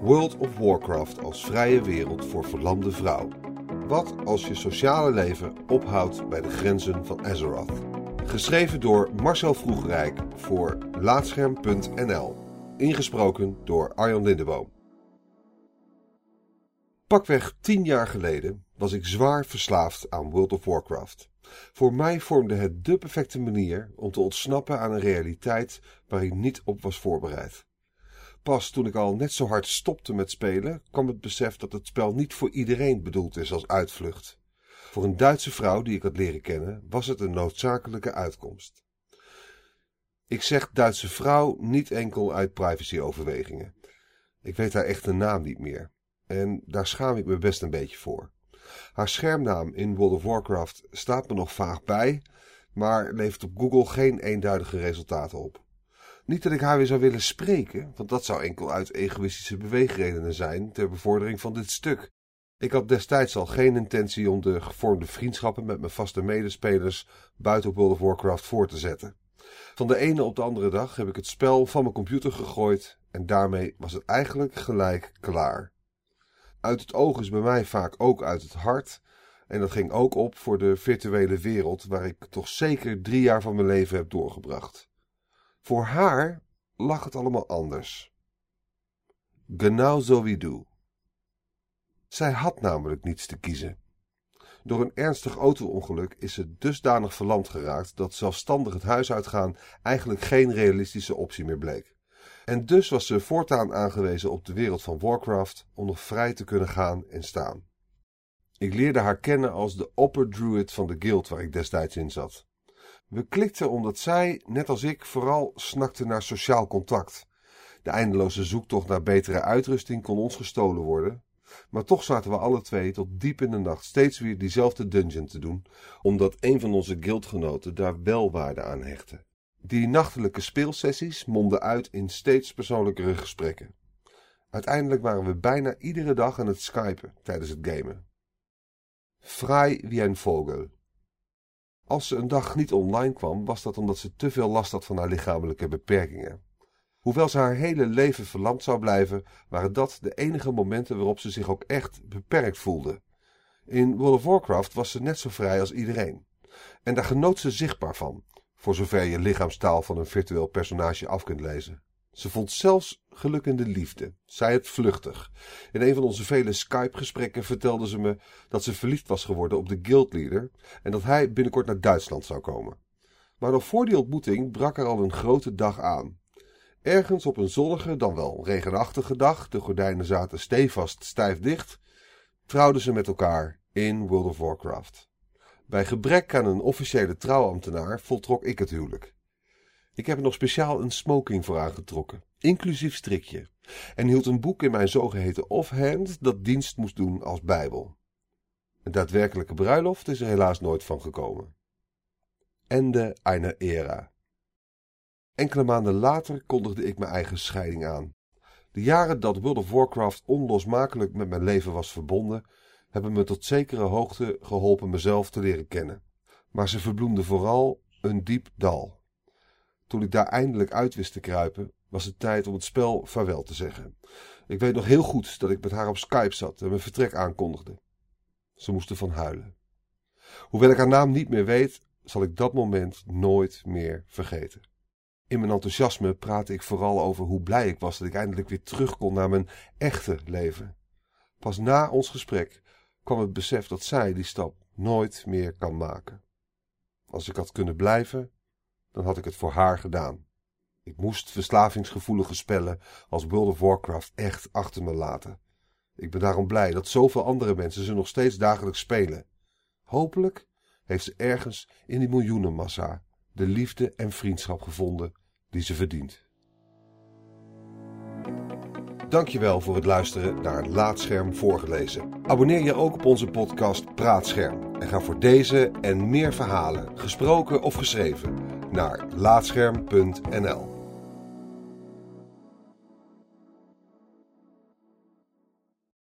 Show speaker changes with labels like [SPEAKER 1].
[SPEAKER 1] World of Warcraft als vrije wereld voor verlamde vrouw. Wat als je sociale leven ophoudt bij de grenzen van Azeroth? Geschreven door Marcel Vroegrijk voor Laatscherm.nl. Ingesproken door Arjan Lindeboom. Pakweg tien jaar geleden was ik zwaar verslaafd aan World of Warcraft. Voor mij vormde het de perfecte manier om te ontsnappen aan een realiteit waar ik niet op was voorbereid. Pas toen ik al net zo hard stopte met spelen, kwam het besef dat het spel niet voor iedereen bedoeld is als uitvlucht. Voor een Duitse vrouw die ik had leren kennen, was het een noodzakelijke uitkomst. Ik zeg Duitse vrouw niet enkel uit privacyoverwegingen. Ik weet haar echte naam niet meer. En daar schaam ik me best een beetje voor. Haar schermnaam in World of Warcraft staat me nog vaag bij, maar levert op Google geen eenduidige resultaten op. Niet dat ik haar weer zou willen spreken, want dat zou enkel uit egoïstische beweegredenen zijn ter bevordering van dit stuk. Ik had destijds al geen intentie om de gevormde vriendschappen met mijn vaste medespelers buiten World of Warcraft voor te zetten. Van de ene op de andere dag heb ik het spel van mijn computer gegooid en daarmee was het eigenlijk gelijk klaar. Uit het oog is bij mij vaak ook uit het hart. En dat ging ook op voor de virtuele wereld waar ik toch zeker drie jaar van mijn leven heb doorgebracht. Voor haar lag het allemaal anders. Genau zo wie du. Zij had namelijk niets te kiezen. Door een ernstig auto-ongeluk is ze dusdanig verlamd geraakt dat zelfstandig het huis uitgaan eigenlijk geen realistische optie meer bleek. En dus was ze voortaan aangewezen op de wereld van Warcraft om nog vrij te kunnen gaan en staan. Ik leerde haar kennen als de Upper Druid van de guild waar ik destijds in zat. We klikten omdat zij, net als ik, vooral snakte naar sociaal contact. De eindeloze zoektocht naar betere uitrusting kon ons gestolen worden, maar toch zaten we alle twee tot diep in de nacht steeds weer diezelfde dungeon te doen, omdat een van onze guildgenoten daar wel waarde aan hechtte. Die nachtelijke speelsessies monden uit in steeds persoonlijkere gesprekken. Uiteindelijk waren we bijna iedere dag aan het skypen tijdens het gamen. Vrij wie een vogel. Als ze een dag niet online kwam, was dat omdat ze te veel last had van haar lichamelijke beperkingen. Hoewel ze haar hele leven verlamd zou blijven, waren dat de enige momenten waarop ze zich ook echt beperkt voelde. In World of Warcraft was ze net zo vrij als iedereen. En daar genoot ze zichtbaar van, voor zover je lichaamstaal van een virtueel personage af kunt lezen. Ze vond zelfs geluk in de liefde, zij het vluchtig. In een van onze vele Skype-gesprekken vertelde ze me dat ze verliefd was geworden op de guildleader en dat hij binnenkort naar Duitsland zou komen. Maar nog voor die ontmoeting brak er al een grote dag aan. Ergens op een zonnige, dan wel regenachtige dag, de gordijnen zaten stevast stijf dicht, trouwden ze met elkaar in World of Warcraft. Bij gebrek aan een officiële trouwambtenaar voltrok ik het huwelijk. Ik heb er nog speciaal een smoking voor aangetrokken, inclusief strikje, en hield een boek in mijn zogeheten offhand dat dienst moest doen als bijbel. Een daadwerkelijke bruiloft is er helaas nooit van gekomen. Ende einer era. Enkele maanden later kondigde ik mijn eigen scheiding aan. De jaren dat World of Warcraft onlosmakelijk met mijn leven was verbonden, hebben me tot zekere hoogte geholpen mezelf te leren kennen. Maar ze verbloemden vooral een diep dal. Toen ik daar eindelijk uit wist te kruipen, was het tijd om het spel vaarwel te zeggen. Ik weet nog heel goed dat ik met haar op Skype zat en mijn vertrek aankondigde. Ze moest ervan huilen. Hoewel ik haar naam niet meer weet, zal ik dat moment nooit meer vergeten. In mijn enthousiasme praatte ik vooral over hoe blij ik was dat ik eindelijk weer terug kon naar mijn echte leven. Pas na ons gesprek kwam het besef dat zij die stap nooit meer kan maken. Als ik had kunnen blijven, dan had ik het voor haar gedaan. Ik moest verslavingsgevoelige spellen als World of Warcraft echt achter me laten. Ik ben daarom blij dat zoveel andere mensen ze nog steeds dagelijks spelen. Hopelijk heeft ze ergens in die miljoenenmassa de liefde en vriendschap gevonden die ze verdient. Dankjewel voor het luisteren naar Laatscherm voorgelezen. Abonneer je ook op onze podcast Praatscherm en ga voor deze en meer verhalen, gesproken of geschreven, naar laatscherm.nl.